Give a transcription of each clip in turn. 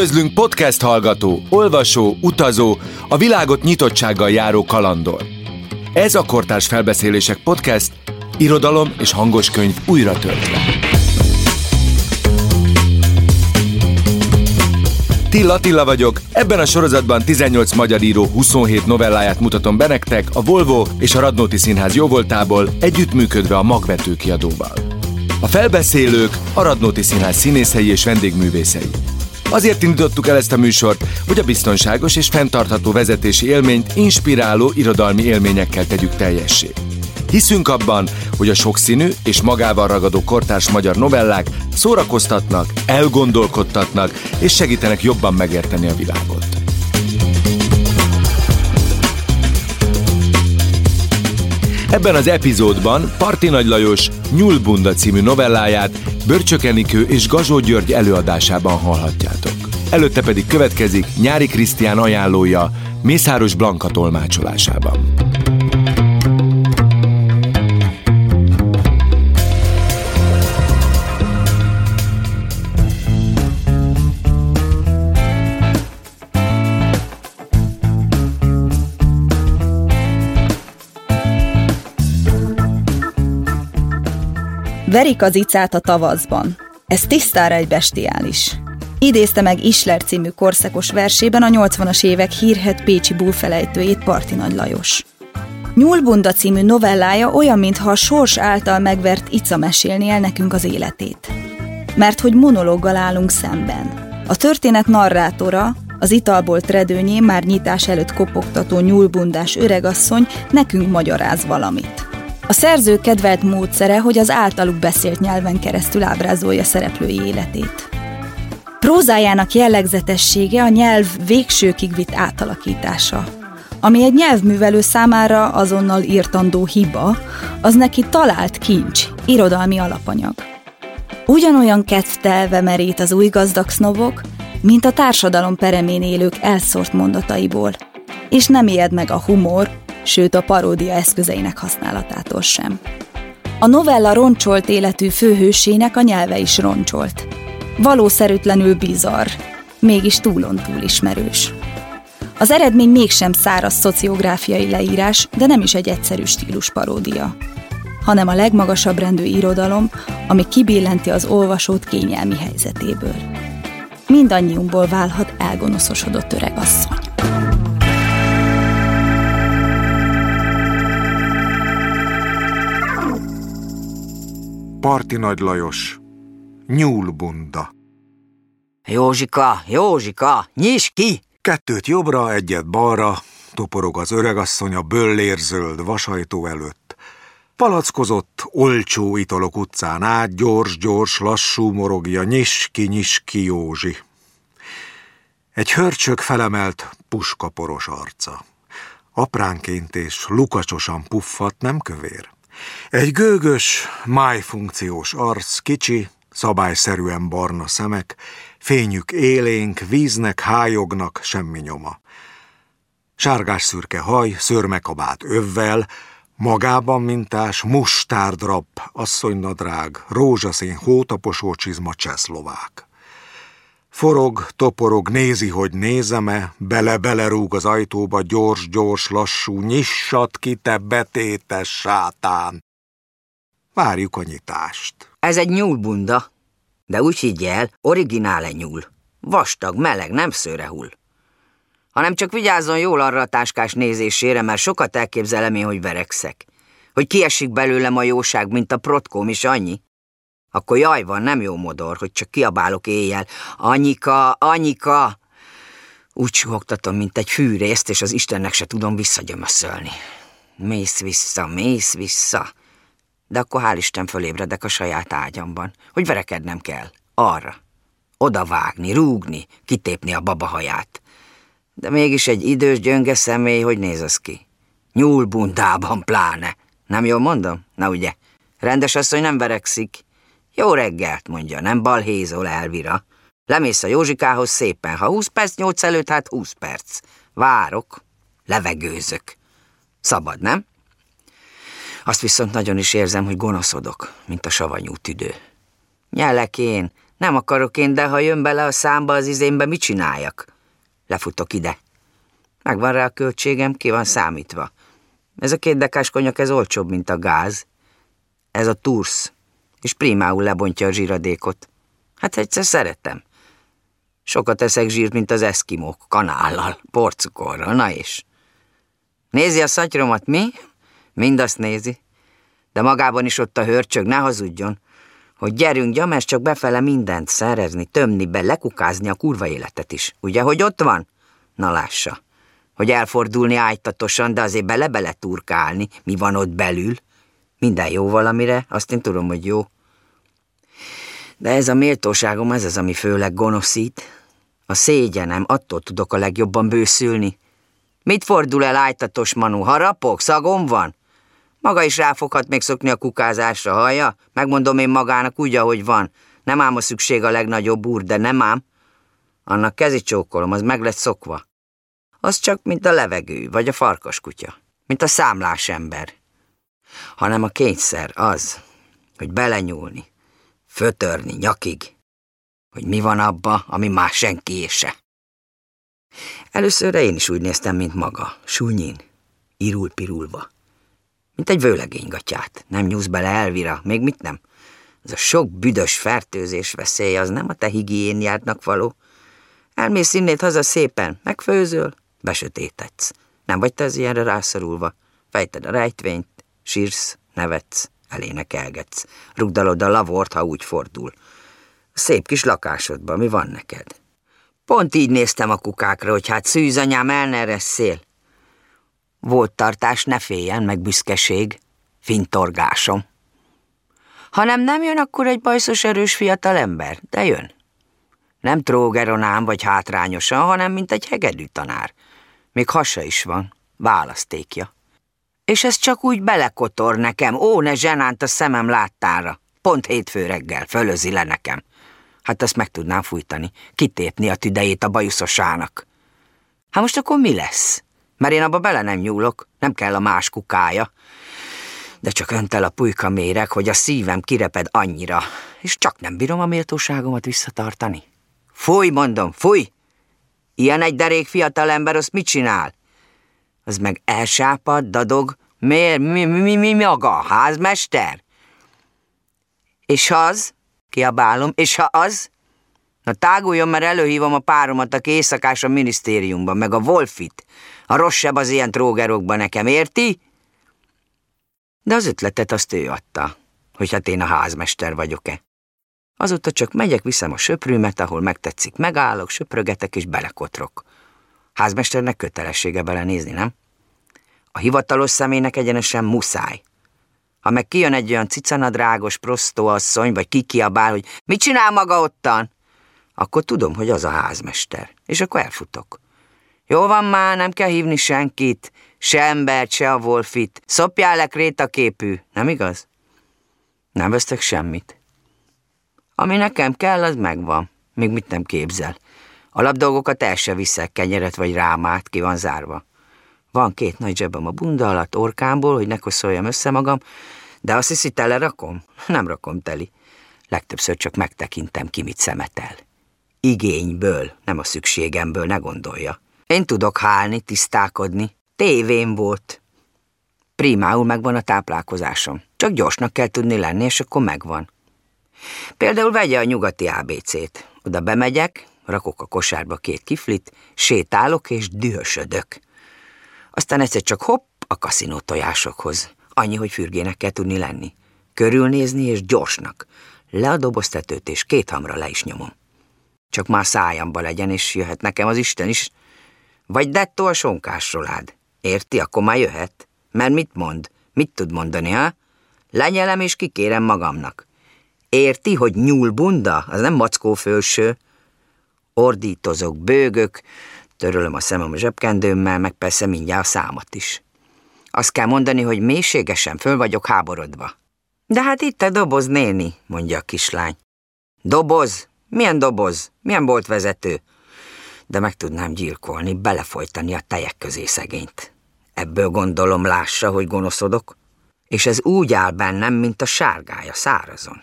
Üdvözlünk podcast hallgató, olvasó, utazó, a világot nyitottsággal járó kalandor. Ez a Kortárs Felbeszélések Podcast, irodalom és hangos könyv újra töltve. Tilla Tilla vagyok, ebben a sorozatban 18 magyar író 27 novelláját mutatom be nektek a Volvo és a Radnóti Színház jóvoltából együttműködve a Magvető kiadóval. A felbeszélők a Radnóti Színház színészei és vendégművészei. Azért indítottuk el ezt a műsort, hogy a biztonságos és fenntartható vezetési élményt inspiráló irodalmi élményekkel tegyük teljessé. Hiszünk abban, hogy a sokszínű és magával ragadó kortárs magyar novellák szórakoztatnak, elgondolkodtatnak és segítenek jobban megérteni a világot. Ebben az epizódban Parti Nagy Lajos Nyulbunda című novelláját Börcsökenikő és Gazsó György előadásában hallhatjátok. Előtte pedig következik Nyári Krisztián ajánlója Mészáros Blanka tolmácsolásában. Verik az icát a tavaszban. Ez tisztára egy bestiális. Idézte meg Isler című korszakos versében a 80-as évek hírhet pécsi búlfelejtőjét Parti Nagy Lajos. Nyúlbunda című novellája olyan, mintha a sors által megvert Ica mesélni el nekünk az életét. Mert hogy monológgal állunk szemben. A történet narrátora, az italból tredőnyé már nyitás előtt kopogtató nyúlbundás öregasszony nekünk magyaráz valamit. A szerző kedvelt módszere, hogy az általuk beszélt nyelven keresztül ábrázolja szereplői életét. Prózájának jellegzetessége a nyelv végsőkig vitt átalakítása. Ami egy nyelvművelő számára azonnal írtandó hiba, az neki talált kincs, irodalmi alapanyag. Ugyanolyan kedvtelve merít az új gazdag sznobok, mint a társadalom peremén élők elszórt mondataiból, és nem ijed meg a humor, sőt a paródia eszközeinek használatától sem. A novella roncsolt életű főhősének a nyelve is roncsolt. Valószerűtlenül bizarr, mégis túlon túl ismerős. Az eredmény mégsem száraz szociográfiai leírás, de nem is egy egyszerű stílus paródia, hanem a legmagasabb rendű irodalom, ami kibillenti az olvasót kényelmi helyzetéből. Mindannyiunkból válhat elgonoszosodott öregasszony. Parti Nagy Lajos, Nyúlbunda. Józsika, Józsika, nyis ki! Kettőt jobbra, egyet balra, toporog az öregasszony a böllérzöld vasajtó előtt. Palackozott, olcsó italok utcán át, gyors-gyors, lassú morogja, nyiski-nyiski Józsi. Egy hörcsök felemelt, puskaporos arca. Apránként és lukacsosan puffat, nem kövér. Egy gőgös, májfunkciós arc, kicsi, szabályszerűen barna szemek, fényük élénk, víznek, hájognak, semmi nyoma. Sárgás-szürke haj, szörmekabát övvel, magában mintás, mustárdrap, asszonynadrág, rózsaszín hótaposó csizma cseszlovák. Forog, toporog, nézi, hogy nézeme, bele-bele rúg az ajtóba, gyors-gyors, lassú, nyissat ki, te betétes sátán. Várjuk a nyitást. Ez egy nyúlbunda, de úgy higgyel, originál nyúl. Vastag, meleg, nem szőre hull. Hanem csak vigyázzon jól arra a táskás nézésére, mert sokat elképzelem én, hogy verekszek. Hogy kiesik belőlem a jóság, mint a protkóm is annyi. Akkor jaj van, nem jó modor, hogy csak kiabálok éjjel. Anyika, anyika! Úgy suhogtatom, mint egy fűrészt, és az Istennek se tudom visszagyömöszölni. Mész vissza, mész vissza. De akkor hál' Isten fölébredek a saját ágyamban, hogy verekednem kell. Arra. Oda vágni, rúgni, kitépni a babahaját. De mégis egy idős gyönge személy, hogy néz az ki? Nyúlbundában pláne. Nem jól mondom? Na ugye? Rendes asszony nem verekszik. Jó reggelt, mondja, nem balhézol Elvira. Lemész a Józsikához szépen, ha húsz perc nyolc előtt, hát húsz perc. Várok, levegőzök. Szabad, nem? Azt viszont nagyon is érzem, hogy gonoszodok, mint a savanyú tüdő. Nyelek én, Nem akarok én, de ha jön bele a számba az izénbe, mit csináljak? Lefutok ide. Megvan rá a költségem, ki van számítva. Ez a két dekás konyak, ez olcsóbb, mint a gáz. Ez a tursz, és primául lebontja a zsíradékot. Hát egyszer szeretem. Sokat eszek zsírt, mint az eszkimók, kanállal, porcukorral, na és. Nézi a szatyromat, mi? Mind azt nézi. De magában is ott a hörcsög, ne hazudjon, hogy gyerünk, gyamás, csak befele mindent szerezni, tömni be, lekukázni a kurva életet is. Ugye, hogy ott van? Na lássa. Hogy elfordulni ájtatosan, de azért bele-bele turkálni, mi van ott belül. Minden jó valamire, azt én tudom, hogy jó. De ez a méltóságom, ez az, ami főleg gonoszít. A szégyenem, attól tudok a legjobban bőszülni. Mit fordul el ájtatos Manu? Harapok? Szagom van? Maga is ráfoghat még szokni a kukázásra, hallja? Megmondom én magának úgy, ahogy van. Nem ám a szükség a legnagyobb úr, de nem ám. Annak kezi csókolom, az meg lett szokva. Az csak, mint a levegő, vagy a farkaskutya. Mint a számlás ember. Hanem a kényszer az, hogy belenyúlni, fötörni nyakig, hogy mi van abba, ami már senki se. Előszörre én is úgy néztem, mint maga, súnyin, irul-pirulva. Mint egy vőlegénygatját. Nem nyúz bele Elvira, még mit nem? Ez a sok büdös fertőzés veszély, az nem a te higiénjádnak való. Elmész innét haza szépen, megfőzöl, besötétedsz. Nem vagy te az ilyenre rászorulva. Fejted a rejtvényt, sírsz, nevetsz, elénekelgetsz. Rugdalod a lavort, ha úgy fordul. Szép kis lakásodban mi van neked? Pont így néztem a kukákra, hogy hát szűzanyám el ne szél. Volt tartás, ne féljen, meg büszkeség, fintorgásom. Ha nem, nem jön, akkor egy bajszos erős fiatal ember, de jön. Nem trógeronám vagy hátrányosan, hanem mint egy hegedű tanár. Még hasa is van, választékja. És ez csak úgy belekotor nekem, ó, ne zsenánt a szemem láttára. Pont hétfő reggel, fölözi le nekem. Hát azt meg tudnám fújtani, kitépni a tüdejét a bajuszosának. Hát most akkor mi lesz? Mert én abba bele nem nyúlok, nem kell a más kukája. De csak öntel a pulyka méreg, hogy a szívem kireped annyira, és csak nem bírom a méltóságomat visszatartani. Fúj, mondom, fúj! Ilyen egy derék fiatal ember, azt mit csinál? Az meg elsápad, dadog, miért, mi, mi, mi, mi maga, házmester? És az? Kiabálom, és ha az? Na táguljon, mert előhívom a páromat, aki éjszakás a minisztériumban, meg a Wolfit. A rosszabb az ilyen trógerokban nekem, érti? De az ötletet azt ő adta, hogy hát én a házmester vagyok-e. Azóta csak megyek, viszem a söprűmet, ahol megtetszik, megállok, söprögetek és belekotrok. Házmesternek kötelessége belenézni, nem? A hivatalos személynek egyenesen muszáj. Ha meg kijön egy olyan cicanadrágos prostóasszony, vagy kikiabál, hogy mit csinál maga ottan, akkor tudom, hogy az a házmester, és akkor elfutok. Jó van már, nem kell hívni senkit, se embert, se a Wolfit. Szopjál le krétaképű, nem igaz? Nem vesztek semmit. Ami nekem kell, az megvan. Még mit nem képzel. A labdolgokat el se viszek, kenyeret vagy rámát, ki van zárva. Van két nagy zsebem a bunda alatt, orkámból, hogy ne koszoljam össze magam, de azt hiszi, tele rakom? Nem rakom teli. Legtöbbször csak megtekintem ki, mit szemetel. Igényből, nem a szükségemből, ne gondolja. Én tudok hálni, tisztálkodni. Tévém volt. Primául megvan a táplálkozásom. Csak gyorsnak kell tudni lenni, és akkor megvan. Például vegye a nyugati ABC-t. Oda bemegyek, rakok a kosárba két kiflit, sétálok és dühösödök. Aztán egyszer csak hopp a kaszinó tojásokhoz. Annyi, hogy fürgének kell tudni lenni. Körülnézni és gyorsnak. Le a doboztetőt és két hamra le is nyomom. Csak már szájamba legyen, és jöhet nekem az Isten is. Vagy dettó a sonkásrolád. Érti, akkor már jöhet. Mert mit mond? Mit tud mondani, ha? Lenyelem és kikérem magamnak. Érti, hogy nyúlbunda? Az nem mackó fölső. Ordítozok, bőgök, törölöm a szemem a zsebkendőmmel, meg persze mindjárt a számat is. Azt kell mondani, hogy mélységesen föl vagyok háborodva. De hát itt a doboz, néni, mondja a kislány. Doboz? Milyen doboz? Milyen boltvezető? De meg tudnám gyilkolni, belefolytani a tejek közé szegényt. Ebből gondolom lássa, hogy gonoszodok. És ez úgy áll bennem, mint a sárgája szárazon.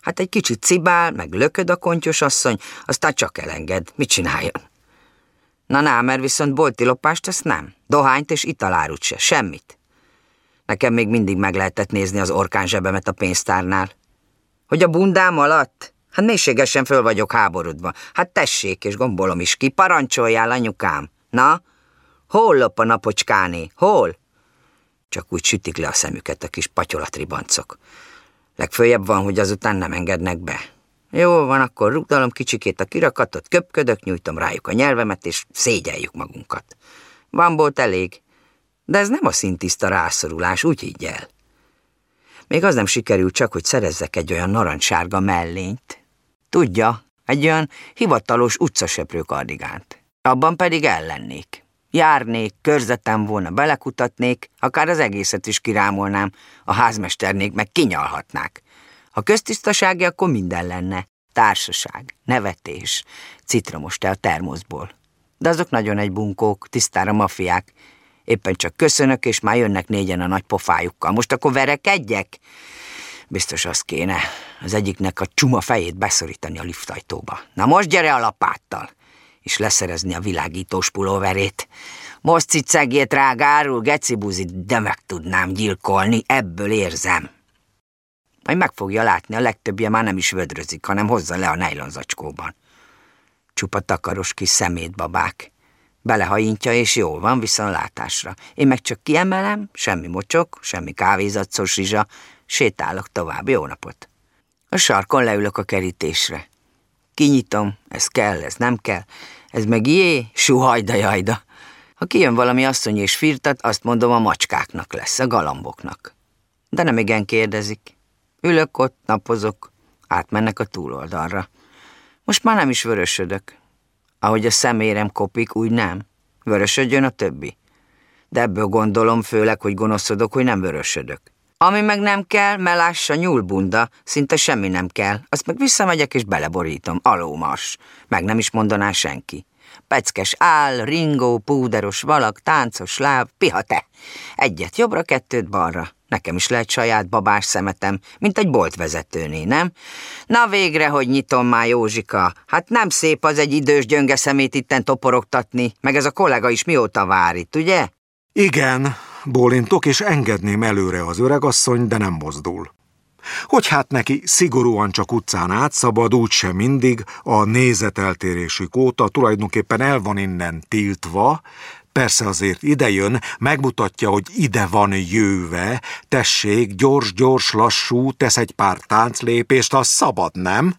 Hát egy kicsit cibál, meg lököd a kontyos asszony, aztán csak elenged. Mit csináljon? Na ná, mert viszont bolti lopást ezt nem. Dohányt és italárut se, semmit. Nekem még mindig meg lehetett nézni az orkán zsebemet a pénztárnál. Hogy a bundám alatt? Hát mélységesen föl vagyok háborodva. Hát tessék, és gombolom is ki, parancsoljál, anyukám. Na, hol lop a napocskáné? Hol? Csak úgy sütik le a szemüket a kis patyolatribancok. Legfőjebb van, hogy azután nem engednek be. Jó van, akkor rúgdalom kicsikét a kirakatot, köpködök, nyújtom rájuk a nyelvemet, és szégyeljük magunkat. Van volt elég, de ez nem a szintiszta rászorulás, úgy így el. Még az nem sikerült csak, hogy szerezzek egy olyan narancssárga mellényt. Tudja, egy olyan hivatalos utcaseprő kardigánt. Abban pedig ellennék. Járnék, körzetem volna, belekutatnék, akár az egészet is kirámolnám, a házmesternék meg kinyalhatnák. Ha köztisztasági, akkor minden lenne. Társaság, nevetés, citromos te a termoszból. De azok nagyon egy bunkók, tisztára mafiák. Éppen csak köszönök, és már jönnek négyen a nagy pofájukkal. Most akkor verekedjek? Biztos az kéne, az egyiknek a csuma fejét beszorítani a liftajtóba. Na most gyere a lapáttal, és leszerezni a világítós pulóverét. Most cicegét rágárul, gecibuzit, de meg tudnám gyilkolni, ebből érzem. Majd meg fogja látni, a legtöbbje már nem is vödrözik, hanem hozza le a nejlonzacskóban. Csupa takaros kis szemétbabák. Belehajintja, és jó van, viszontlátásra. Én meg csak kiemelem, semmi mocsok, semmi kávézatszos rizsa, sétálok tovább, jó napot. A sarkon leülök a kerítésre. Kinyitom, ez kell, ez nem kell, ez meg jé, suhajda jajda. Ha kijön valami asszony és firtat, azt mondom a macskáknak lesz, a galamboknak. De nem igen kérdezik. Ülök ott, napozok, átmennek a túloldalra. Most már nem is vörösödök. Ahogy a szemérem kopik, úgy nem. Vörösödjön a többi. De ebből gondolom főleg, hogy gonoszodok, hogy nem vörösödök. Ami meg nem kell, melássa nyúlbunda, szinte semmi nem kell. Azt meg visszamegyek és beleborítom. Alómas. Meg nem is mondaná senki. Peckes áll, ringó, púderos valak, táncos láb, piha te. Egyet jobbra, kettőt balra. Nekem is lehet saját babás szemetem, mint egy boltvezetőné, nem? Na végre, hogy nyitom már, Józsika. Hát nem szép az egy idős gyönge szemét itten toporogtatni, meg ez a kollega is mióta vár itt, ugye? Igen, bólintok, és engedném előre az öregasszony, de nem mozdul. Hogy hát neki szigorúan csak utcán átszabad, úgyse mindig, a nézeteltérésük óta tulajdonképpen el van innen tiltva, Persze azért idejön, megmutatja, hogy ide van jöve, tessék, gyors, gyors, lassú, tesz egy pár tánclépést, az szabad, nem?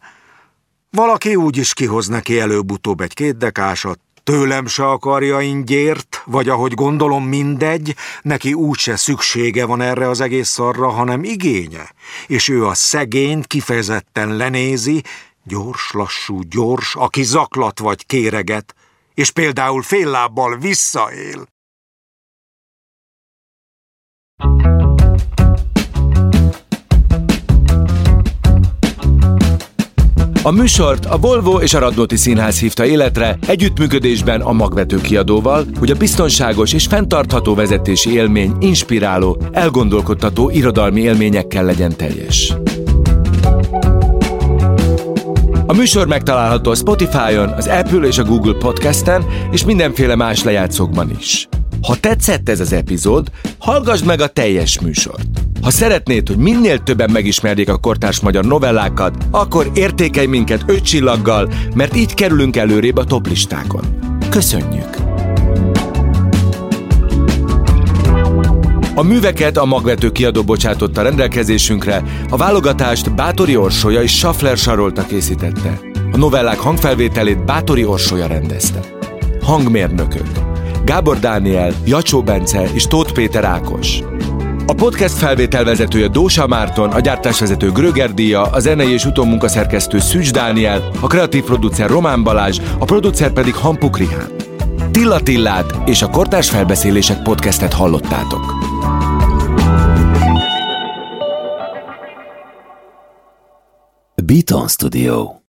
Valaki úgy is kihoz neki előbb-utóbb egy kétdekásat, tőlem se akarja ingyért, vagy ahogy gondolom mindegy, neki úgyse szüksége van erre az egész szarra, hanem igénye, és ő a szegényt kifejezetten lenézi, gyors, lassú, gyors, aki zaklat vagy kéreget, és például fél lábbal visszaél. A műsort a Volvo és a Radnóti Színház hívta életre együttműködésben a magvető kiadóval, hogy a biztonságos és fenntartható vezetési élmény inspiráló, elgondolkodtató irodalmi élményekkel legyen teljes. A műsor megtalálható a Spotify-on, az Apple és a Google Podcast-en, és mindenféle más lejátszókban is. Ha tetszett ez az epizód, hallgassd meg a teljes műsort. Ha szeretnéd, hogy minél többen megismerjék a kortárs magyar novellákat, akkor értékelj minket öt csillaggal, mert így kerülünk előrébb a toplistákon. Köszönjük! A műveket a magvető kiadó bocsátotta rendelkezésünkre, a válogatást Bátori Orsolya és Schaffler Sarolta készítette. A novellák hangfelvételét Bátori Orsolya rendezte. Hangmérnökök Gábor Dániel, Jacsó Bence és Tóth Péter Ákos. A podcast felvételvezetője Dósa Márton, a gyártásvezető Gröger Díja, a zenei és utómunkaszerkesztő Szűcs Dániel, a kreatív producer Román Balázs, a producer pedig Hampuk Rihán. Tilla Tillát és a Kortárs Felbeszélések podcastet hallottátok. Ton Studio.